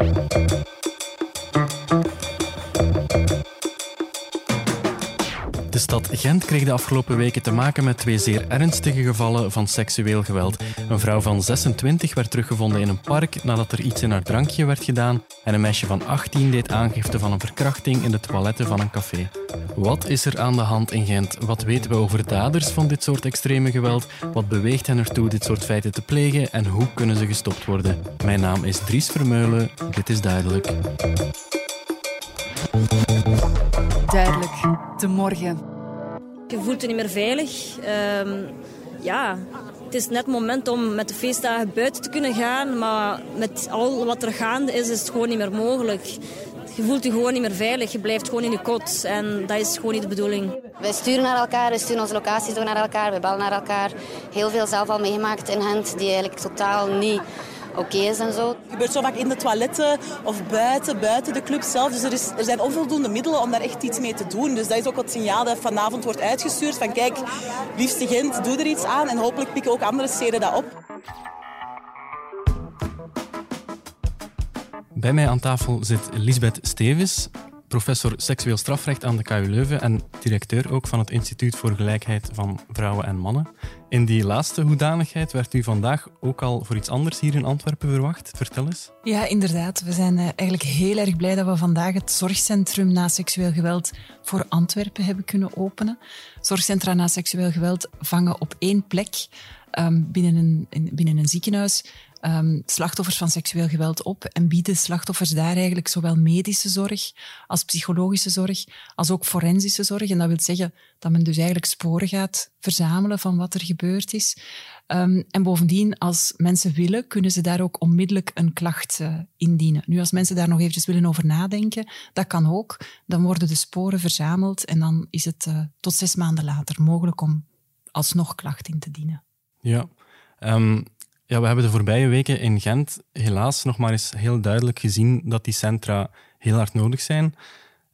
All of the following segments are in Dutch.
Thank you. Stad Gent kreeg de afgelopen weken te maken met twee zeer ernstige gevallen van seksueel geweld. Een vrouw van 26 werd teruggevonden in een park nadat er iets in haar drankje werd gedaan en een meisje van 18 deed aangifte van een verkrachting in de toiletten van een café. Wat is er aan de hand in Gent? Wat weten we over daders van dit soort extreme geweld? Wat beweegt hen ertoe dit soort feiten te plegen en hoe kunnen ze gestopt worden? Mijn naam is Dries Vermeulen. Dit is duidelijk. Duidelijk, de morgen. Je voelt je niet meer veilig. Ehm, ja, het is net het moment om met de feestdagen buiten te kunnen gaan, maar met al wat er gaande is, is het gewoon niet meer mogelijk. Je voelt je gewoon niet meer veilig, je blijft gewoon in je kot en dat is gewoon niet de bedoeling. Wij sturen naar elkaar, we sturen onze locaties door naar elkaar, we bellen naar elkaar. Heel veel zelf al meegemaakt in Gent die eigenlijk totaal niet oké is en zo. Het gebeurt zo vaak in de toiletten of buiten, buiten de club zelf. Dus er, is, er zijn onvoldoende middelen om daar echt iets mee te doen. Dus dat is ook het signaal dat vanavond wordt uitgestuurd. Van kijk, liefste Gent, doe er iets aan. En hopelijk pikken ook andere steden dat op. Bij mij aan tafel zit Lisbeth Stevens, professor seksueel strafrecht aan de KU Leuven en directeur ook van het Instituut voor Gelijkheid van Vrouwen en Mannen. In die laatste hoedanigheid werd u vandaag ook al voor iets anders hier in Antwerpen verwacht. Vertel eens. Ja, inderdaad. We zijn eh, eigenlijk heel erg blij dat we vandaag het zorgcentrum na seksueel geweld voor Antwerpen hebben kunnen openen. Zorgcentra na seksueel geweld vangen op één plek um, binnen, een, binnen een ziekenhuis um, slachtoffers van seksueel geweld op en bieden slachtoffers daar eigenlijk zowel medische zorg als psychologische zorg, als ook forensische zorg. En dat wil zeggen dat men dus eigenlijk sporen gaat verzamelen van wat er gebeurd is. Um, en bovendien, als mensen willen, kunnen ze daar ook onmiddellijk een klacht uh, indienen. Nu, als mensen daar nog eventjes willen over nadenken, dat kan ook. Dan worden de sporen verzameld en dan is het uh, tot zes maanden later mogelijk om alsnog klacht in te dienen. Ja, um, ja, we hebben de voorbije weken in Gent helaas nog maar eens heel duidelijk gezien dat die centra heel hard nodig zijn.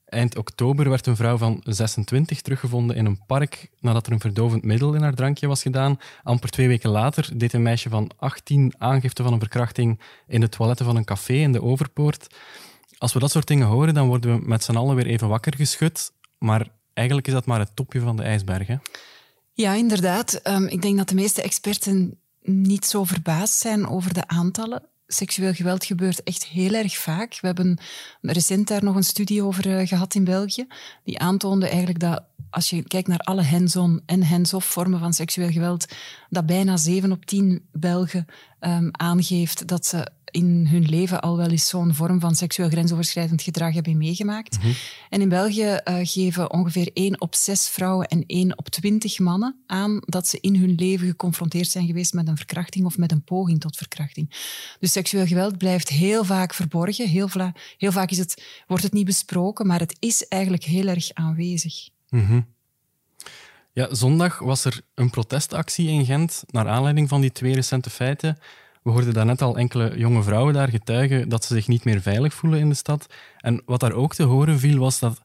Eind oktober werd een vrouw van 26 teruggevonden in een park nadat er een verdovend middel in haar drankje was gedaan. Amper twee weken later deed een meisje van 18 aangifte van een verkrachting in de toiletten van een café in de Overpoort. Als we dat soort dingen horen, dan worden we met z'n allen weer even wakker geschud. Maar eigenlijk is dat maar het topje van de ijsberg. Ja, inderdaad. Um, ik denk dat de meeste experten niet zo verbaasd zijn over de aantallen. Seksueel geweld gebeurt echt heel erg vaak. We hebben recent daar nog een studie over eh, gehad in België, die aantoonde eigenlijk dat als je kijkt naar alle hands-on en hands-off vormen van seksueel geweld, dat bijna 7 op 10 Belgen um, aangeeft dat ze in hun leven al wel eens zo'n vorm van seksueel grensoverschrijdend gedrag hebben meegemaakt. Mhm. En in België uh, geven ongeveer 1 op 6 vrouwen en 1 op 20 mannen aan dat ze in hun leven geconfronteerd zijn geweest met een verkrachting of met een poging tot verkrachting. Dus seksueel geweld blijft heel vaak verborgen. Heel, heel vaak is het, wordt het niet besproken, maar het is eigenlijk heel erg aanwezig. Mhm. Ja, zondag was er een protestactie in Gent naar aanleiding van die twee recente feiten. We hoorden daarnet al enkele jonge vrouwen daar getuigen dat ze zich niet meer veilig voelen in de stad. En wat daar ook te horen viel, was dat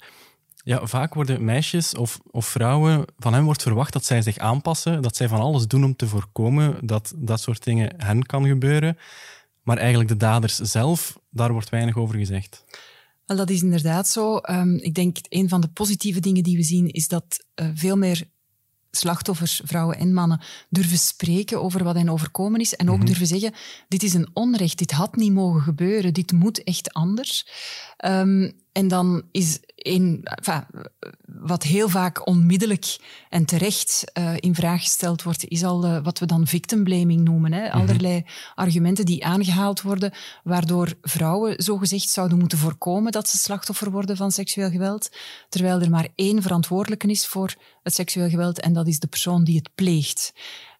ja, vaak worden meisjes of, vrouwen, van hen wordt verwacht dat zij zich aanpassen, dat zij van alles doen om te voorkomen dat dat soort dingen hen kan gebeuren. Maar eigenlijk de daders zelf, daar wordt weinig over gezegd. Wel, dat is inderdaad zo. Um, ik denk een van de positieve dingen die we zien is dat uh, veel meer slachtoffers, vrouwen en mannen, durven spreken over wat hen overkomen is en ook mhm. durven zeggen, dit is een onrecht, dit had niet mogen gebeuren, dit moet echt anders. Um, en dan is een, enfin, wat heel vaak onmiddellijk en terecht uh, in vraag gesteld wordt, is al uh, wat we dan victim blaming noemen. Hè? Mhm. Allerlei argumenten die aangehaald worden, waardoor vrouwen zogezegd zouden moeten voorkomen dat ze slachtoffer worden van seksueel geweld, terwijl er maar één verantwoordelijke is voor het seksueel geweld en dat is de persoon die het pleegt.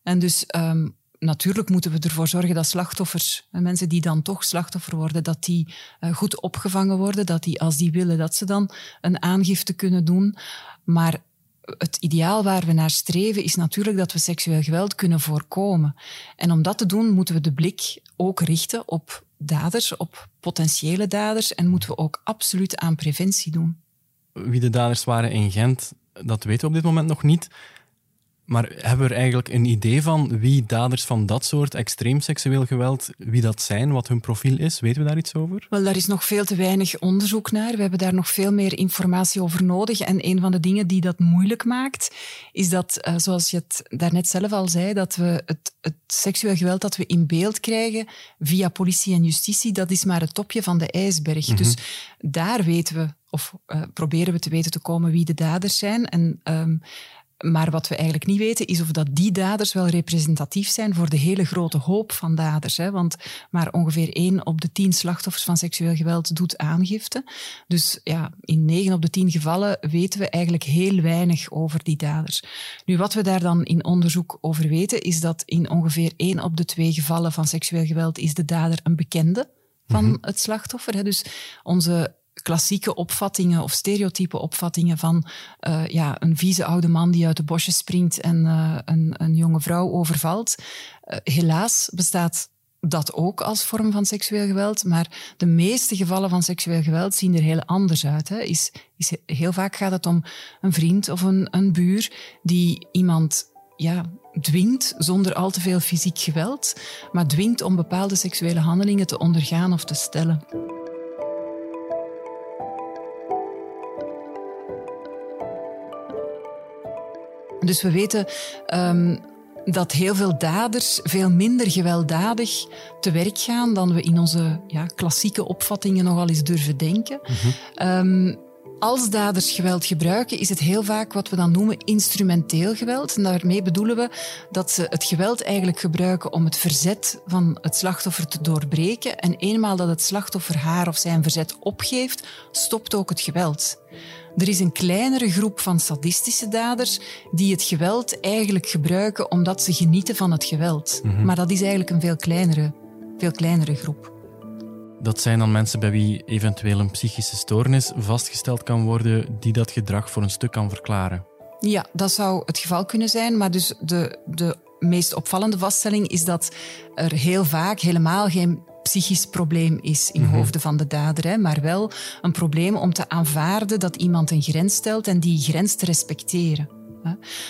En dus um, natuurlijk moeten we ervoor zorgen dat slachtoffers, mensen die dan toch slachtoffer worden, dat die uh, goed opgevangen worden, dat die, als die willen, dat ze dan een aangifte kunnen doen. Maar het ideaal waar we naar streven is natuurlijk dat we seksueel geweld kunnen voorkomen. En om dat te doen moeten we de blik ook richten op daders, op potentiële daders en moeten we ook absoluut aan preventie doen. Wie de daders waren in Gent, dat weten we op dit moment nog niet. Maar hebben we er eigenlijk een idee van wie daders van dat soort extreem seksueel geweld, wie dat zijn, wat hun profiel is? Weten we daar iets over? Wel, daar is nog veel te weinig onderzoek naar. We hebben daar nog veel meer informatie over nodig. En een van de dingen die dat moeilijk maakt, is dat, uh, zoals je het daarnet zelf al zei, dat we het, het seksueel geweld dat we in beeld krijgen via politie en justitie, dat is maar het topje van de ijsberg. Mm -hmm. Dus daar weten we, of uh, proberen we te weten te komen wie de daders zijn. En um, maar wat we eigenlijk niet weten, is of dat die daders wel representatief zijn voor de hele grote hoop van daders. Hè? Want maar ongeveer één op de tien slachtoffers van seksueel geweld doet aangifte. Dus ja, in negen op de tien gevallen weten we eigenlijk heel weinig over die daders. Nu, wat we daar dan in onderzoek over weten, is dat in ongeveer één op de twee gevallen van seksueel geweld is de dader een bekende van -hmm. het slachtoffer. Dus onze klassieke opvattingen of stereotype opvattingen van uh, ja, een vieze oude man die uit de bosjes springt en uh, een, een jonge vrouw overvalt. Uh, helaas bestaat dat ook als vorm van seksueel geweld, maar de meeste gevallen van seksueel geweld zien er heel anders uit. Hè. Is, is, heel vaak gaat het om een vriend of een, een buur die iemand ja, dwingt, zonder al te veel fysiek geweld, maar dwingt om bepaalde seksuele handelingen te ondergaan of te stellen. Dus we weten um, dat heel veel daders veel minder gewelddadig te werk gaan dan we in onze ja, klassieke opvattingen nogal eens durven denken. Mm -hmm. um, als daders geweld gebruiken, is het heel vaak wat we dan noemen instrumenteel geweld. En daarmee bedoelen we dat ze het geweld eigenlijk gebruiken om het verzet van het slachtoffer te doorbreken. En eenmaal dat het slachtoffer haar of zijn verzet opgeeft, stopt ook het geweld. Er is een kleinere groep van sadistische daders die het geweld eigenlijk gebruiken omdat ze genieten van het geweld. Mm -hmm. Maar dat is eigenlijk een veel kleinere, veel kleinere groep. Dat zijn dan mensen bij wie eventueel een psychische stoornis vastgesteld kan worden die dat gedrag voor een stuk kan verklaren. Ja, dat zou het geval kunnen zijn. Maar dus de, de meest opvallende vaststelling is dat er heel vaak helemaal geen psychisch probleem is in mm -hmm. hoofden van de dader, hè, maar wel een probleem om te aanvaarden dat iemand een grens stelt en die grens te respecteren.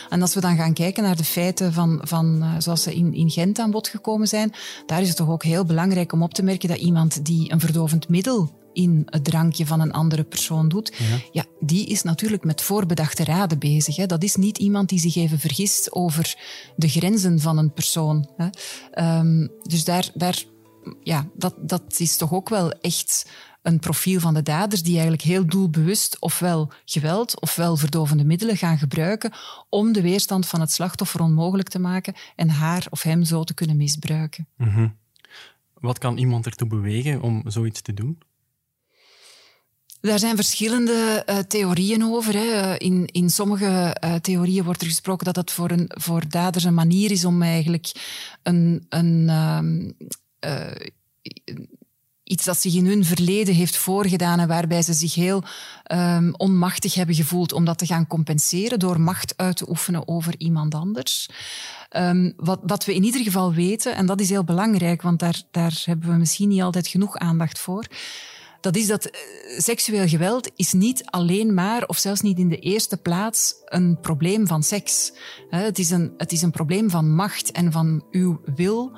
En als we dan gaan kijken naar de feiten van, van zoals ze in, in Gent aan bod gekomen zijn, daar is het toch ook heel belangrijk om op te merken dat iemand die een verdovend middel in het drankje van een andere persoon doet, ja, ja die is natuurlijk met voorbedachte raden bezig. Hè. Dat is niet iemand die zich even vergist over de grenzen van een persoon. Hè. Um, dus daar, daar, ja, dat, dat is toch ook wel echt een profiel van de daders die eigenlijk heel doelbewust ofwel geweld ofwel verdovende middelen gaan gebruiken om de weerstand van het slachtoffer onmogelijk te maken en haar of hem zo te kunnen misbruiken. Mm -hmm. Wat kan iemand ertoe bewegen om zoiets te doen? Daar zijn verschillende uh, theorieën over. Hè. In, in sommige uh, theorieën wordt er gesproken dat het voor, een, voor daders een manier is om eigenlijk een, een, um, uh, iets dat zich in hun verleden heeft voorgedaan en waarbij ze zich heel um, onmachtig hebben gevoeld om dat te gaan compenseren door macht uit te oefenen over iemand anders. Um, wat, we in ieder geval weten, en dat is heel belangrijk, want daar, daar hebben we misschien niet altijd genoeg aandacht voor, dat is dat seksueel geweld is niet alleen maar, of zelfs niet in de eerste plaats, een probleem van seks. Het is een, het is een probleem van macht en van uw wil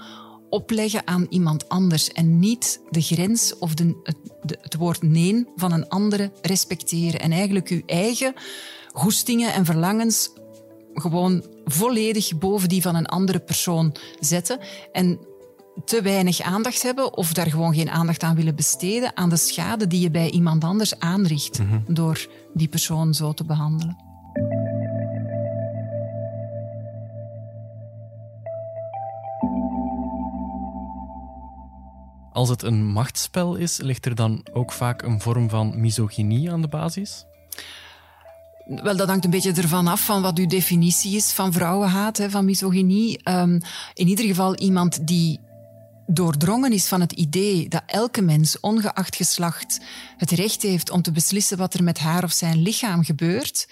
opleggen aan iemand anders en niet de grens of de, het, de, het woord nee van een andere respecteren. En eigenlijk uw eigen goestingen en verlangens gewoon volledig boven die van een andere persoon zetten. En te weinig aandacht hebben of daar gewoon geen aandacht aan willen besteden aan de schade die je bij iemand anders aanricht mm -hmm. door die persoon zo te behandelen. Als het een machtsspel is, ligt er dan ook vaak een vorm van misogynie aan de basis? Wel, dat hangt een beetje ervan af van wat uw definitie is van vrouwenhaat, hè, van misogynie. Um, in ieder geval iemand die doordrongen is van het idee dat elke mens, ongeacht geslacht, het recht heeft om te beslissen wat er met haar of zijn lichaam gebeurt.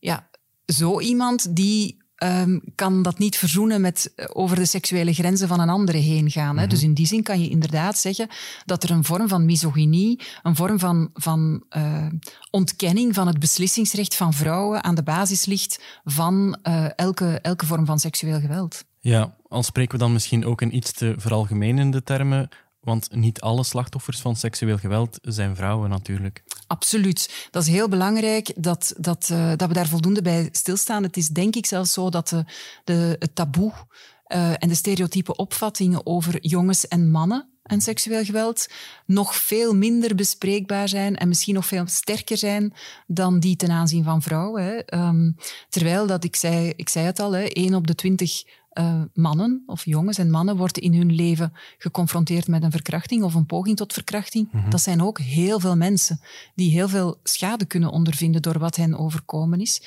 Ja, zo iemand die um, kan dat niet verzoenen met eh, over de seksuele grenzen van een andere heen gaan. Hè? Mhm. Dus in die zin kan je inderdaad zeggen dat er een vorm van misogynie, een vorm van, van uh, ontkenning van het beslissingsrecht van vrouwen aan de basis ligt van uh, elke, elke vorm van seksueel geweld. Ja, al spreken we dan misschien ook in iets te veralgemenende termen, want niet alle slachtoffers van seksueel geweld zijn vrouwen natuurlijk. Absoluut. Dat is heel belangrijk dat, dat, uh, dat we daar voldoende bij stilstaan. Het is denk ik zelfs zo dat de, de, het taboe uh, en de stereotype opvattingen over jongens en mannen en seksueel geweld nog veel minder bespreekbaar zijn en misschien nog veel sterker zijn dan die ten aanzien van vrouwen. Um, terwijl dat, ik zei, ik zei het al, hè, 1 op de 20 uh, mannen of jongens en mannen worden in hun leven geconfronteerd met een verkrachting of een poging tot verkrachting. Mm -hmm. Dat zijn ook heel veel mensen die heel veel schade kunnen ondervinden door wat hen overkomen is.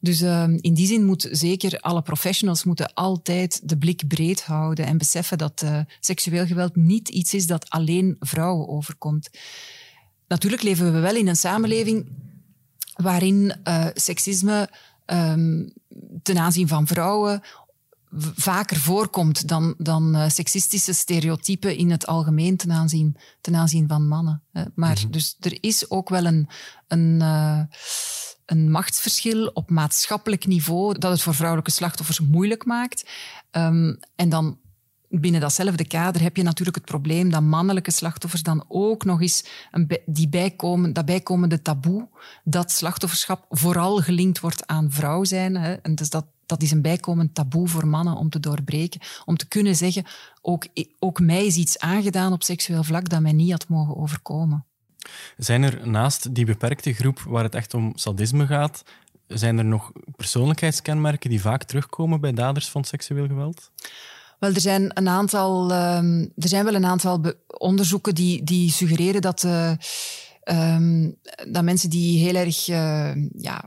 Dus uh, in die zin moet zeker alle professionals moeten altijd de blik breed houden en beseffen dat uh, seksueel geweld niet iets is dat alleen vrouwen overkomt. Natuurlijk leven we wel in een samenleving waarin uh, seksisme um, ten aanzien van vrouwen vaker voorkomt dan, dan uh, seksistische stereotypen in het algemeen ten aanzien, ten aanzien van mannen. Maar mm -hmm. dus er is ook wel een, een, uh, een machtsverschil op maatschappelijk niveau dat het voor vrouwelijke slachtoffers moeilijk maakt. Um, en dan binnen datzelfde kader heb je natuurlijk het probleem dat mannelijke slachtoffers dan ook nog eens een die bijkomen, dat bijkomende taboe dat slachtofferschap vooral gelinkt wordt aan vrouw zijn. Hè. En dus dat dat is een bijkomend taboe voor mannen om te doorbreken. Om te kunnen zeggen, ook, ook mij is iets aangedaan op seksueel vlak dat mij niet had mogen overkomen. Zijn er naast die beperkte groep waar het echt om sadisme gaat, zijn er nog persoonlijkheidskenmerken die vaak terugkomen bij daders van seksueel geweld? Wel, er zijn een aantal, um, er zijn wel een aantal onderzoeken die, die suggereren dat, uh, um, dat mensen die heel erg uh, ja,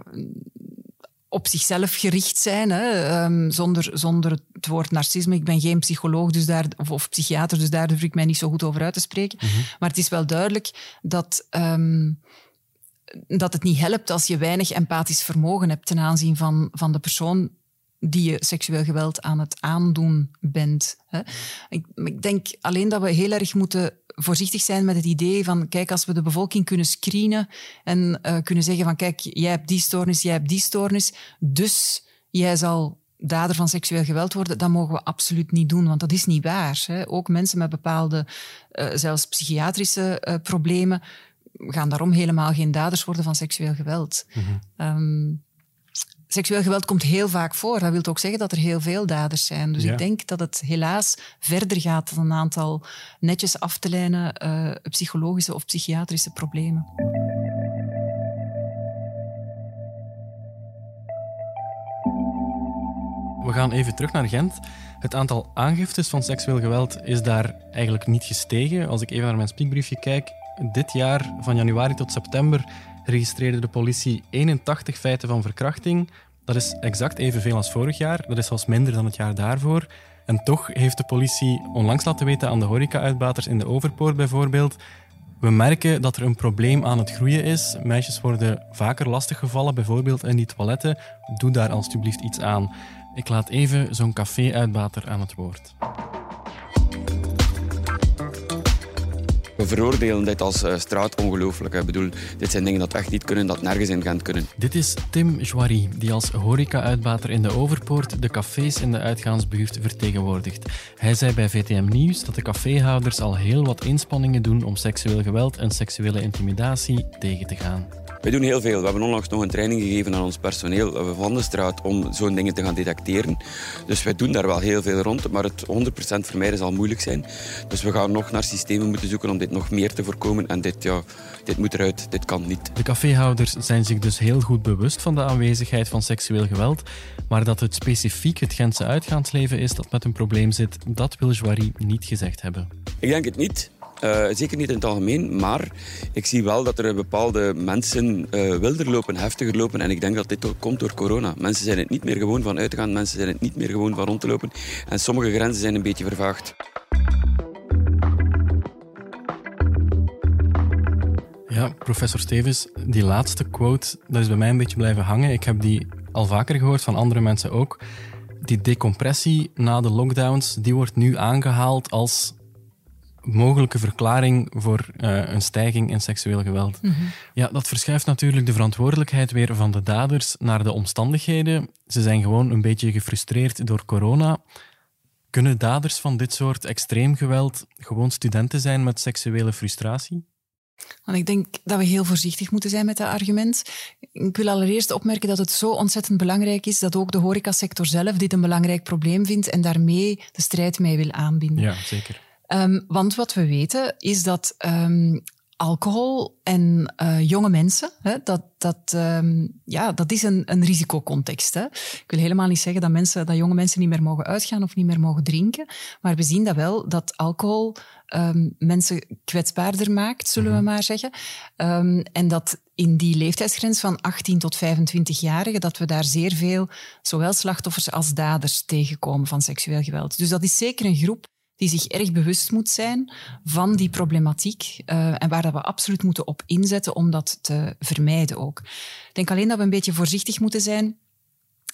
op zichzelf gericht zijn, hè, um, zonder, zonder het woord narcisme. Ik ben geen psycholoog dus daar, of, of psychiater, dus daar durf ik mij niet zo goed over uit te spreken. Mm -hmm. Maar het is wel duidelijk dat, um, dat het niet helpt als je weinig empathisch vermogen hebt ten aanzien van, van de persoon die je seksueel geweld aan het aandoen bent. Hè. Ik, ik denk alleen dat we heel erg moeten voorzichtig zijn met het idee van, kijk, als we de bevolking kunnen screenen en uh, kunnen zeggen van, kijk, jij hebt die stoornis, jij hebt die stoornis, dus jij zal dader van seksueel geweld worden, dat mogen we absoluut niet doen, want dat is niet waar. Hè. Ook mensen met bepaalde, uh, zelfs psychiatrische uh, problemen, gaan daarom helemaal geen daders worden van seksueel geweld. Mm -hmm. um, seksueel geweld komt heel vaak voor. Dat wil ook zeggen dat er heel veel daders zijn. Dus ja. ik denk dat het helaas verder gaat dan een aantal netjes af te lijnen uh, psychologische of psychiatrische problemen. We gaan even terug naar Gent. Het aantal aangiftes van seksueel geweld is daar eigenlijk niet gestegen. Als ik even naar mijn spiekbriefje kijk, dit jaar van januari tot september registreerde de politie 81 feiten van verkrachting. Dat is exact evenveel als vorig jaar. Dat is zelfs minder dan het jaar daarvoor. En toch heeft de politie onlangs laten weten aan de horeca-uitbaters in de Overpoort bijvoorbeeld we merken dat er een probleem aan het groeien is. Meisjes worden vaker lastiggevallen, bijvoorbeeld in die toiletten. Doe daar alstublieft iets aan. Ik laat even zo'n café-uitbater aan het woord. We veroordelen dit als uh, straatongelooflijk. Ik bedoel, dit zijn dingen dat echt niet kunnen, dat nergens in Gent kunnen. Dit is Tim Joiry, die als horeca-uitbater in de Overpoort de cafés in de uitgaansbuurt vertegenwoordigt. Hij zei bij VTM Nieuws dat de caféhouders al heel wat inspanningen doen om seksueel geweld en seksuele intimidatie tegen te gaan. Wij doen heel veel. We hebben onlangs nog een training gegeven aan ons personeel van de straat om zo'n dingen te gaan detecteren. Dus wij doen daar wel heel veel rond, maar het 100% vermijden zal moeilijk zijn. Dus we gaan nog naar systemen moeten zoeken om dit nog meer te voorkomen. En dit, ja, dit moet eruit, dit kan niet. De caféhouders zijn zich dus heel goed bewust van de aanwezigheid van seksueel geweld. Maar dat het specifiek het Gentse uitgaansleven is dat met een probleem zit, dat wil Joiry niet gezegd hebben. Ik denk het niet. Uh, zeker niet in het algemeen, maar ik zie wel dat er bepaalde mensen uh, wilder lopen, heftiger lopen. En ik denk dat dit komt door corona. Mensen zijn het niet meer gewoon van uit te gaan, mensen zijn het niet meer gewoon van rond te lopen. En sommige grenzen zijn een beetje vervaagd. Ja, professor Stevens, die laatste quote, dat is bij mij een beetje blijven hangen. Ik heb die al vaker gehoord van andere mensen ook. Die decompressie na de lockdowns, die wordt nu aangehaald als mogelijke verklaring voor uh, een stijging in seksueel geweld. Mhm. Ja, dat verschuift natuurlijk de verantwoordelijkheid weer van de daders naar de omstandigheden. Ze zijn gewoon een beetje gefrustreerd door corona. Kunnen daders van dit soort extreem geweld gewoon studenten zijn met seksuele frustratie? Want ik denk dat we heel voorzichtig moeten zijn met dat argument. Ik wil allereerst opmerken dat het zo ontzettend belangrijk is dat ook de horecasector zelf dit een belangrijk probleem vindt en daarmee de strijd mee wil aanbinden. Ja, zeker. Um, want wat we weten is dat um, alcohol en uh, jonge mensen, hè, dat, dat, um, ja, dat is een, een risicocontext. Hè. Ik wil helemaal niet zeggen dat, mensen, dat jonge mensen niet meer mogen uitgaan of niet meer mogen drinken. Maar we zien dat wel, dat alcohol um, mensen kwetsbaarder maakt, zullen mm -hmm. we maar zeggen. Um, en dat in die leeftijdsgrens van 18 tot 25-jarigen, dat we daar zeer veel, zowel slachtoffers als daders tegenkomen van seksueel geweld. Dus dat is zeker een groep die zich erg bewust moet zijn van die problematiek uh, en waar dat we absoluut moeten op inzetten om dat te vermijden ook. Ik denk alleen dat we een beetje voorzichtig moeten zijn.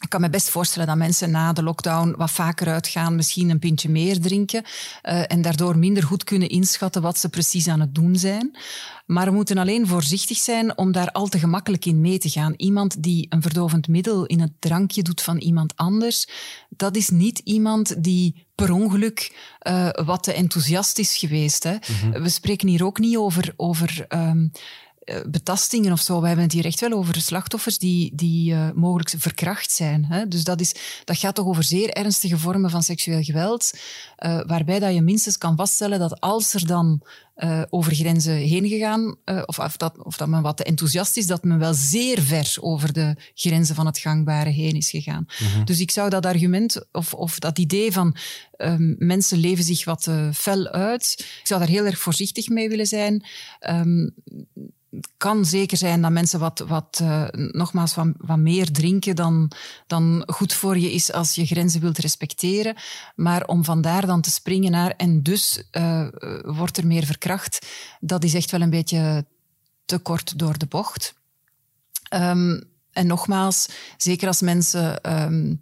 Ik kan me best voorstellen dat mensen na de lockdown wat vaker uitgaan, misschien een pintje meer drinken uh, en daardoor minder goed kunnen inschatten wat ze precies aan het doen zijn. Maar we moeten alleen voorzichtig zijn om daar al te gemakkelijk in mee te gaan. Iemand die een verdovend middel in het drankje doet van iemand anders, dat is niet iemand die per ongeluk uh, wat te enthousiast is geweest. Hè. Mm -hmm. We spreken hier ook niet over, over um, betastingen of zo. We hebben het hier echt wel over slachtoffers die, die uh, mogelijk verkracht zijn. Hè? Dus dat, is, dat gaat toch over zeer ernstige vormen van seksueel geweld, uh, waarbij dat je minstens kan vaststellen dat als er dan uh, over grenzen heen gegaan, of, of, dat, of dat men wat te enthousiast is, dat men wel zeer ver over de grenzen van het gangbare heen is gegaan. Mm -hmm. Dus ik zou dat argument, of, of dat idee van um, mensen leven zich wat fel uit, ik zou daar heel erg voorzichtig mee willen zijn. Um, kan zeker zijn dat mensen wat, wat uh, nogmaals wat, wat meer drinken dan, dan goed voor je is als je grenzen wilt respecteren. Maar om vandaar dan te springen naar en dus uh, wordt er meer verkracht, dat is echt wel een beetje te kort door de bocht. Um, en nogmaals, zeker als mensen um,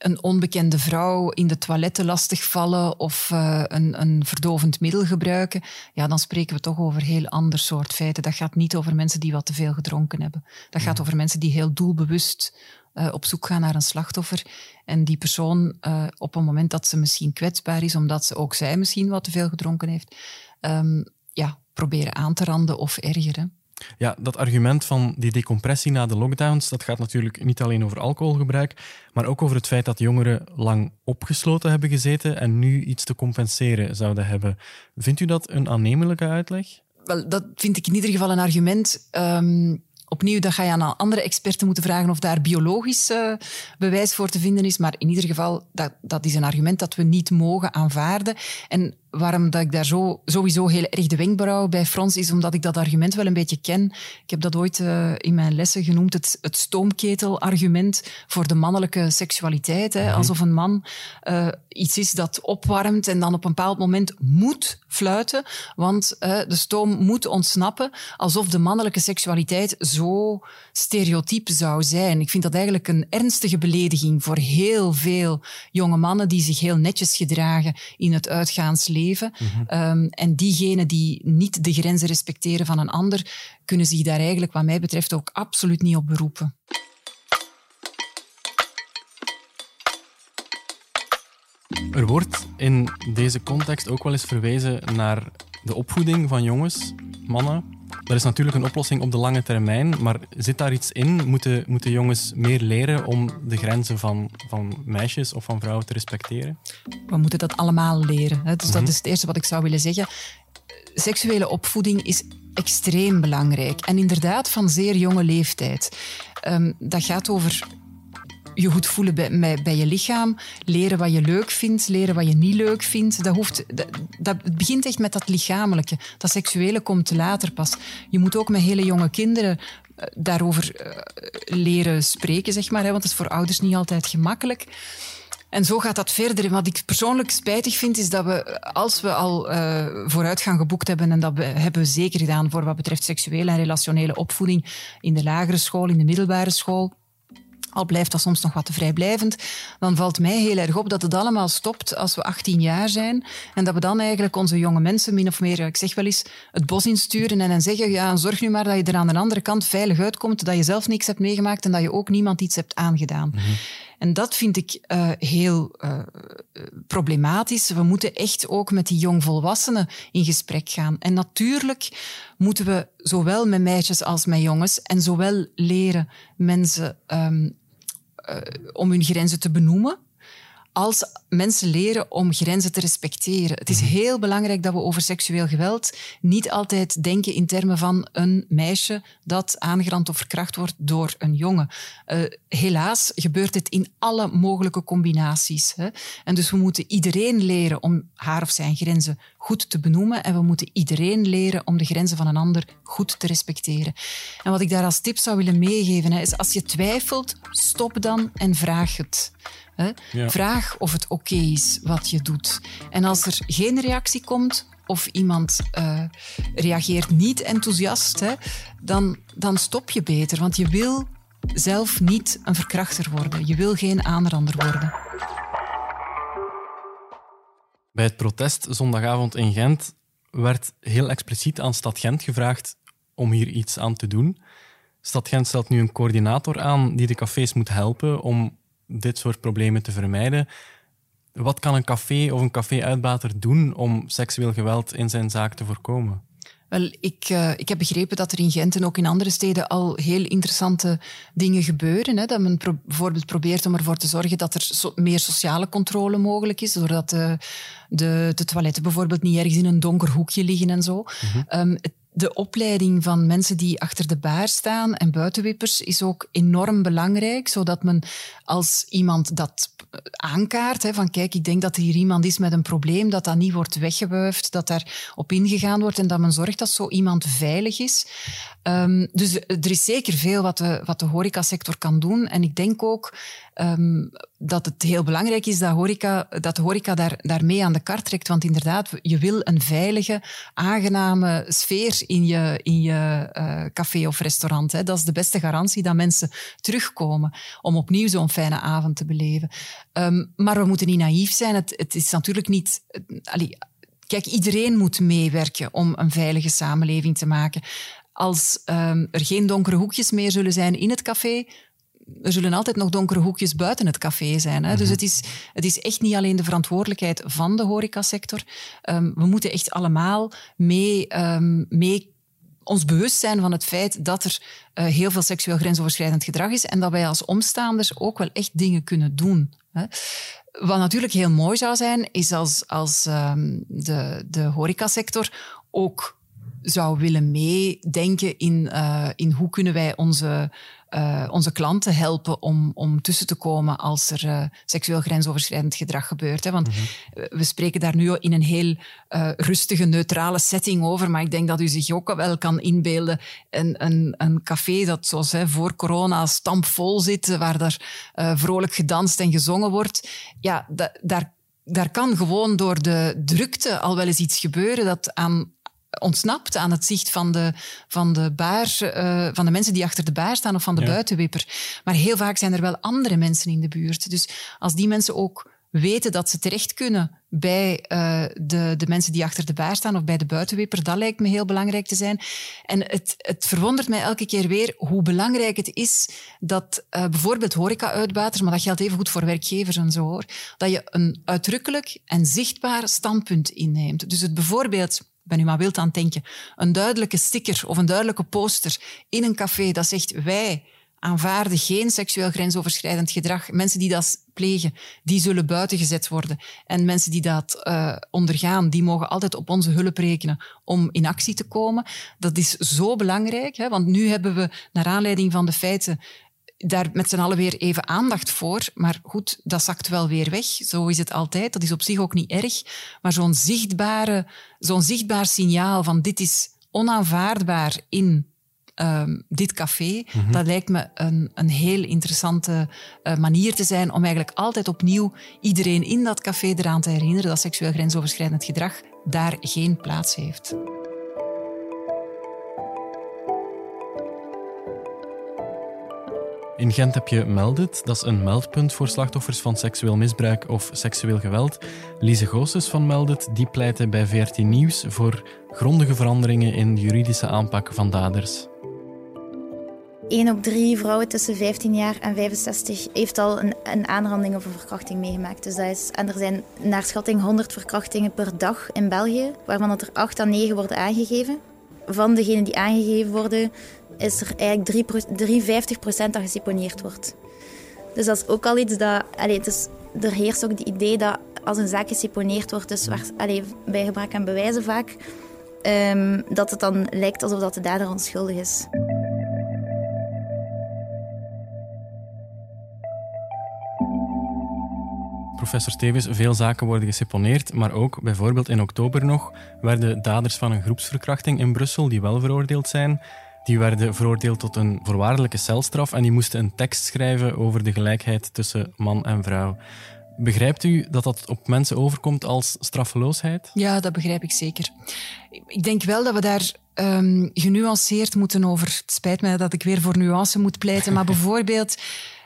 een onbekende vrouw in de toiletten lastigvallen of uh, een, een verdovend middel gebruiken, ja, dan spreken we toch over heel ander soort feiten. Dat gaat niet over mensen die wat te veel gedronken hebben. Dat gaat over mensen die heel doelbewust uh, op zoek gaan naar een slachtoffer en die persoon uh, op een moment dat ze misschien kwetsbaar is, omdat ze ook zij misschien wat te veel gedronken heeft, um, ja, proberen aan te randen of ergeren. Ja, dat argument van die decompressie na de lockdowns, dat gaat natuurlijk niet alleen over alcoholgebruik, maar ook over het feit dat jongeren lang opgesloten hebben gezeten en nu iets te compenseren zouden hebben. Vindt u dat een aannemelijke uitleg? Wel, dat vind ik in ieder geval een argument. Um, opnieuw, dat ga je aan andere experten moeten vragen of daar biologisch uh, bewijs voor te vinden is. Maar in ieder geval, dat, dat is een argument dat we niet mogen aanvaarden. En waarom dat ik daar zo, sowieso heel erg de wenkbrauw bij frons, is omdat ik dat argument wel een beetje ken. Ik heb dat ooit uh, in mijn lessen genoemd, het, het stoomketelargument voor de mannelijke seksualiteit. Hè. Alsof een man uh, iets is dat opwarmt en dan op een bepaald moment moet fluiten, want uh, de stoom moet ontsnappen, alsof de mannelijke seksualiteit zo stereotyp zou zijn. Ik vind dat eigenlijk een ernstige belediging voor heel veel jonge mannen die zich heel netjes gedragen in het uitgaansleven leven. Mm -hmm. um, en diegenen die niet de grenzen respecteren van een ander, kunnen zich daar eigenlijk, wat mij betreft, ook absoluut niet op beroepen. Er wordt in deze context ook wel eens verwezen naar de opvoeding van jongens, mannen. Dat is natuurlijk een oplossing op de lange termijn, maar zit daar iets in? Moeten, moeten jongens meer leren om de grenzen van, van meisjes of van vrouwen te respecteren? We moeten dat allemaal leren. Hè? Dus mm -hmm. dat is het eerste wat ik zou willen zeggen. Seksuele opvoeding is extreem belangrijk en inderdaad van zeer jonge leeftijd. Um, dat gaat over je goed voelen bij, bij, je lichaam, leren wat je leuk vindt, leren wat je niet leuk vindt. Dat hoeft, dat, dat, het begint echt met dat lichamelijke. Dat seksuele komt later pas. Je moet ook met hele jonge kinderen uh, daarover uh, leren spreken, zeg maar, hè, want het is voor ouders niet altijd gemakkelijk. En zo gaat dat verder. Wat ik persoonlijk spijtig vind, is dat we, als we al uh, vooruitgang geboekt hebben, en dat we, hebben we zeker gedaan voor wat betreft seksuele en relationele opvoeding in de lagere school, in de middelbare school, al blijft dat soms nog wat te vrijblijvend, dan valt mij heel erg op dat het allemaal stopt als we 18 jaar zijn en dat we dan eigenlijk onze jonge mensen min of meer, ik zeg wel eens, het bos insturen en dan zeggen, ja, zorg nu maar dat je er aan de andere kant veilig uitkomt, dat je zelf niks hebt meegemaakt en dat je ook niemand iets hebt aangedaan. En dat vind ik uh, heel uh, problematisch. We moeten echt ook met die jongvolwassenen in gesprek gaan. En natuurlijk moeten we zowel met meisjes als met jongens en zowel leren mensen um, uh, om hun grenzen te benoemen als mensen leren om grenzen te respecteren. Het is mhm. heel belangrijk dat we over seksueel geweld niet altijd denken in termen van een meisje dat aangerand of verkracht wordt door een jongen. Uh, helaas gebeurt het in alle mogelijke combinaties. Hè? En dus we moeten iedereen leren om haar of zijn grenzen goed te benoemen en we moeten iedereen leren om de grenzen van een ander goed te respecteren. En wat ik daar als tip zou willen meegeven hè, is als je twijfelt, stop dan en vraag het. Vraag of het oké is wat je doet. En als er geen reactie komt of iemand uh, reageert niet enthousiast, hè, dan, dan stop je beter. Want je wil zelf niet een verkrachter worden. Je wil geen aanrander worden. Bij het protest zondagavond in Gent werd heel expliciet aan Stad Gent gevraagd om hier iets aan te doen. Stad Gent stelt nu een coördinator aan die de cafés moet helpen om dit soort problemen te vermijden. Wat kan een café of een café-uitbater doen om seksueel geweld in zijn zaak te voorkomen? Wel, ik, uh, ik heb begrepen dat er in Gent en ook in andere steden al heel interessante dingen gebeuren. Hè? Dat men pro bijvoorbeeld probeert om ervoor te zorgen dat er so meer sociale controle mogelijk is, doordat de, de, de, toiletten bijvoorbeeld niet ergens in een donker hoekje liggen en zo. Mm -hmm. um, het, de opleiding van mensen die achter de baar staan en buitenwippers is ook enorm belangrijk, zodat men als iemand dat aankaart, hè, van kijk, ik denk dat er hier iemand is met een probleem, dat dat niet wordt weggewuifd, dat daar op ingegaan wordt en dat men zorgt dat zo iemand veilig is. Um, dus er is zeker veel wat de, wat de horecasector kan doen. En ik denk ook um, dat het heel belangrijk is dat, horeca, dat horeca daar, daarmee aan de kar trekt. Want inderdaad, je wil een veilige, aangename sfeer in je, in je uh, café of restaurant. Hè. Dat is de beste garantie dat mensen terugkomen om opnieuw zo'n fijne avond te beleven. Um, maar we moeten niet naïef zijn. Het, het is natuurlijk niet... Kijk, iedereen moet meewerken om een veilige samenleving te maken. Als um, er geen donkere hoekjes meer zullen zijn in het café, er zullen altijd nog donkere hoekjes buiten het café zijn. Hè? Dus mhm. het is, het is echt niet alleen de verantwoordelijkheid van de horecasector. Um, we moeten echt allemaal mee, um, mee ons bewust zijn van het feit dat er uh, heel veel seksueel grensoverschrijdend gedrag is en dat wij als omstaanders ook wel echt dingen kunnen doen. Hè? Wat natuurlijk heel mooi zou zijn, is als, als um, de, de horecasector ook zou willen meedenken in, uh, in hoe kunnen wij onze, uh, onze klanten helpen om, om tussen te komen als er uh, seksueel grensoverschrijdend gedrag gebeurt. Hè? Want mm -hmm. we spreken daar nu in een heel rustige, neutrale setting over, maar ik denk dat u zich ook wel kan inbeelden een, een, een café dat zoals hè, voor corona stampvol zit, waar daar vrolijk gedanst en gezongen wordt. Ja, daar daar kan gewoon door de drukte al wel eens iets gebeuren dat aan ontsnapt aan het zicht van de, van de baar, uh, van de mensen die achter de baar staan of van de ja. buitenwipper. Maar heel vaak zijn er wel andere mensen in de buurt. Dus als die mensen ook weten dat ze terecht kunnen bij uh, de, de mensen die achter de baar staan of bij de buitenwipper, dat lijkt me heel belangrijk te zijn. En het, het verwondert mij elke keer weer hoe belangrijk het is dat uh, bijvoorbeeld horeca-uitbaters, maar dat geldt even goed voor werkgevers en zo hoor, dat je een uitdrukkelijk en zichtbaar standpunt inneemt. Dus het bijvoorbeeld ben nu maar wild aan het denken, een duidelijke sticker of een duidelijke poster in een café dat zegt wij aanvaarden geen seksueel grensoverschrijdend gedrag. Mensen die dat plegen, die zullen buiten gezet worden. En mensen die dat uh, ondergaan, die mogen altijd op onze hulp rekenen om in actie te komen. Dat is zo belangrijk, hè, want nu hebben we, naar aanleiding van de feiten daar met z'n allen weer even aandacht voor. Maar goed, dat zakt wel weer weg. Zo is het altijd. Dat is op zich ook niet erg. Maar zo'n zichtbare, zo'n zichtbaar signaal van dit is onaanvaardbaar in um, dit café, mm -hmm. dat lijkt me een, een heel interessante uh, manier te zijn om eigenlijk altijd opnieuw iedereen in dat café eraan te herinneren dat seksueel grensoverschrijdend gedrag daar geen plaats heeft. In Gent heb je Meldit, dat is een meldpunt voor slachtoffers van seksueel misbruik of seksueel geweld. Lise Goossens van Meldit die pleitte bij VRT Nieuws voor grondige veranderingen in de juridische aanpak van daders. 1 op 3 vrouwen tussen 15 jaar en 65 heeft al een, een aanranding of een verkrachting meegemaakt. Dus dat is, en er zijn naar schatting 100 verkrachtingen per dag in België, waarvan er 8 à 9 worden aangegeven. Van degenen die aangegeven worden, is er eigenlijk 3, 53% dat geseponeerd wordt. Dus dat is ook al iets dat... Allez, het is, er heerst ook het idee dat als een zaak geseponeerd wordt, dus waar, allez, bij gebrek aan bewijzen vaak, um, dat het dan lijkt alsof dat de dader onschuldig is. Professor Stevens, veel zaken worden geseponeerd, maar ook bijvoorbeeld in oktober nog werden daders van een groepsverkrachting in Brussel, die wel veroordeeld zijn, die werden veroordeeld tot een voorwaardelijke celstraf en die moesten een tekst schrijven over de gelijkheid tussen man en vrouw. Begrijpt u dat dat op mensen overkomt als straffeloosheid? Ja, dat begrijp ik zeker. Ik denk wel dat we daar um, genuanceerd moeten over. Het spijt mij dat ik weer voor nuance moet pleiten, maar bijvoorbeeld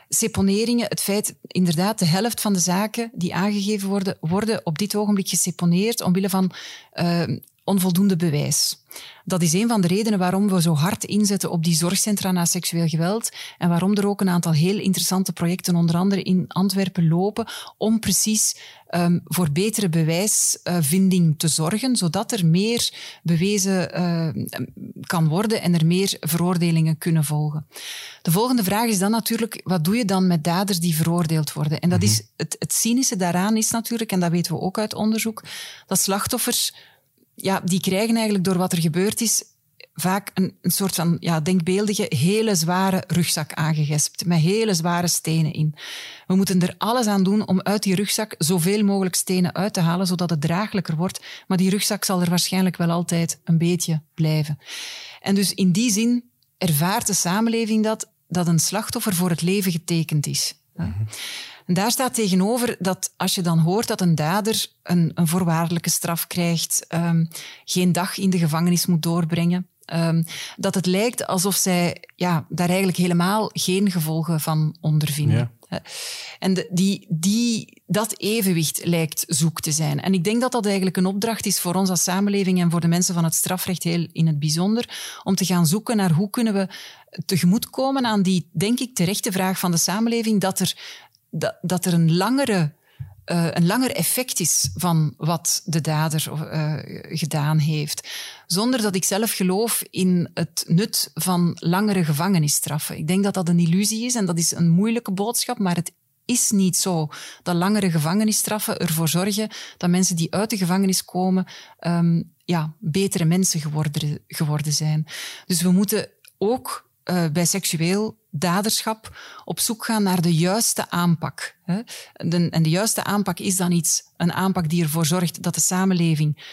seponeringen, het feit inderdaad de helft van de zaken die aangegeven worden, worden op dit ogenblik geseponeerd omwille van uh, onvoldoende bewijs. Dat is een van de redenen waarom we zo hard inzetten op die zorgcentra na seksueel geweld en waarom er ook een aantal heel interessante projecten, onder andere in Antwerpen, lopen om precies um, voor betere bewijsvinding te zorgen, zodat er meer bewezen uh, kan worden en er meer veroordelingen kunnen volgen. De volgende vraag is dan natuurlijk, wat doe je dan met daders die veroordeeld worden? En dat is, mhm. het, het cynische daaraan is natuurlijk, en dat weten we ook uit onderzoek, dat slachtoffers ja, die krijgen eigenlijk door wat er gebeurd is vaak een, een soort van ja, denkbeeldige, hele zware rugzak aangegespt, met hele zware stenen in. We moeten er alles aan doen om uit die rugzak zoveel mogelijk stenen uit te halen, zodat het draaglijker wordt. Maar die rugzak zal er waarschijnlijk wel altijd een beetje blijven. En dus in die zin ervaart de samenleving dat, dat een slachtoffer voor het leven getekend is. En daar staat tegenover dat als je dan hoort dat een dader een, een voorwaardelijke straf krijgt, um, geen dag in de gevangenis moet doorbrengen, um, dat het lijkt alsof zij ja, daar eigenlijk helemaal geen gevolgen van ondervinden. Ja. En de, die, die, dat evenwicht lijkt zoek te zijn. En ik denk dat dat eigenlijk een opdracht is voor ons als samenleving en voor de mensen van het strafrecht heel in het bijzonder, om te gaan zoeken naar hoe kunnen we tegemoetkomen aan die, denk ik, terechte vraag van de samenleving, dat er dat, dat er een langere uh, een langer effect is van wat de dader uh, gedaan heeft. Zonder dat ik zelf geloof in het nut van langere gevangenisstraffen. Ik denk dat dat een illusie is en dat is een moeilijke boodschap, maar het is niet zo dat langere gevangenisstraffen ervoor zorgen dat mensen die uit de gevangenis komen, um, ja, betere mensen geworden, geworden zijn. Dus we moeten ook uh, bij seksueel daderschap op zoek gaan naar de juiste aanpak. en de juiste aanpak is dan iets, een aanpak die ervoor zorgt dat de samenleving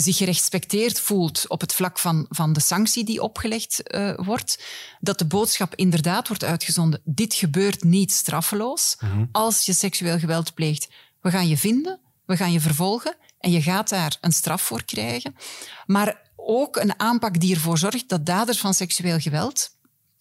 zich gerespecteerd voelt op het vlak van, van de sanctie die opgelegd uh, wordt. Dat de boodschap inderdaad wordt uitgezonden. Dit gebeurt niet straffeloos. Mhm. Als je seksueel geweld pleegt, we gaan je vinden, we gaan je vervolgen en je gaat daar een straf voor krijgen. Maar ook een aanpak die ervoor zorgt dat daders van seksueel geweld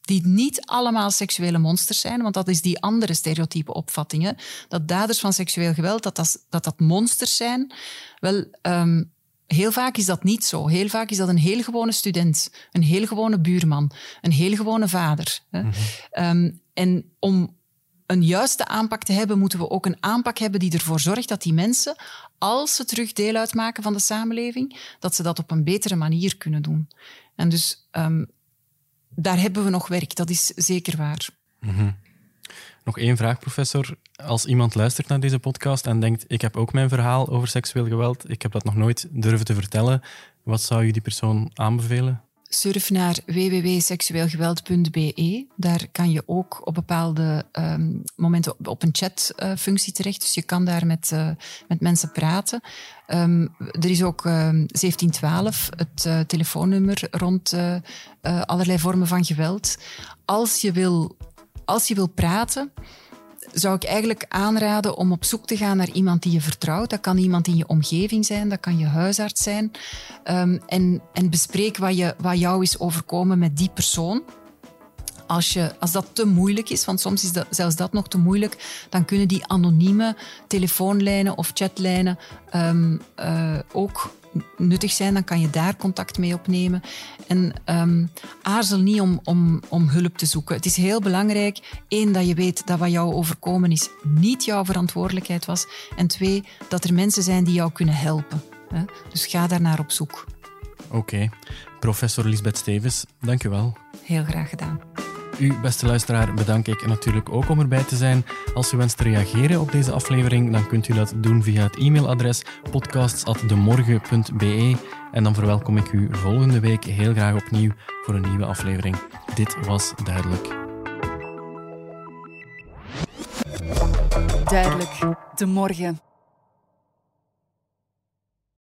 die niet allemaal seksuele monsters zijn, want dat is die andere stereotype opvattingen, dat daders van seksueel geweld, dat dat, dat, dat monsters zijn. Wel, um, heel vaak is dat niet zo. Heel vaak is dat een heel gewone student, een heel gewone buurman, een heel gewone vader. Hè. Mm um, en om een juiste aanpak te hebben, moeten we ook een aanpak hebben die ervoor zorgt dat die mensen, als ze terug deel uitmaken van de samenleving, dat ze dat op een betere manier kunnen doen. En dus um, daar hebben we nog werk, dat is zeker waar. Mhm. Nog één vraag, professor. Als iemand luistert naar deze podcast en denkt: Ik heb ook mijn verhaal over seksueel geweld, ik heb dat nog nooit durven te vertellen, wat zou je die persoon aanbevelen? Surf naar www.seksueelgeweld.be. Daar kan je ook op bepaalde um, momenten op, een chatfunctie uh, terecht. Dus je kan daar met, uh, met mensen praten. Um, er is ook uh, 1712, het uh, telefoonnummer rond allerlei vormen van geweld. Als je wil, als je wil praten zou ik eigenlijk aanraden om op zoek te gaan naar iemand die je vertrouwt. Dat kan iemand in je omgeving zijn, dat kan je huisarts zijn. Um, en, en bespreek wat, je, wat jou is overkomen met die persoon. als, je, als dat te moeilijk is, want soms is dat, zelfs dat nog te moeilijk, dan kunnen die anonieme telefoonlijnen of chatlijnen um, uh, ook nuttig zijn, dan kan je daar contact mee opnemen. En um, aarzel niet om, om, om hulp te zoeken. Het is heel belangrijk, één, dat je weet dat wat jou overkomen is niet jouw verantwoordelijkheid was. En twee, dat er mensen zijn die jou kunnen helpen. Hè? Dus ga daar naar op zoek. Oké. Professor Lisbeth Stevens, dank u wel. Heel graag gedaan. U, beste luisteraar, bedank ik natuurlijk ook om erbij te zijn. Als u wenst te reageren op deze aflevering, dan kunt u dat doen via het e-mailadres podcasts.demorgen.be. En dan verwelkom ik u volgende week heel graag opnieuw voor een nieuwe aflevering. Dit was Duidelijk. Duidelijk, de morgen.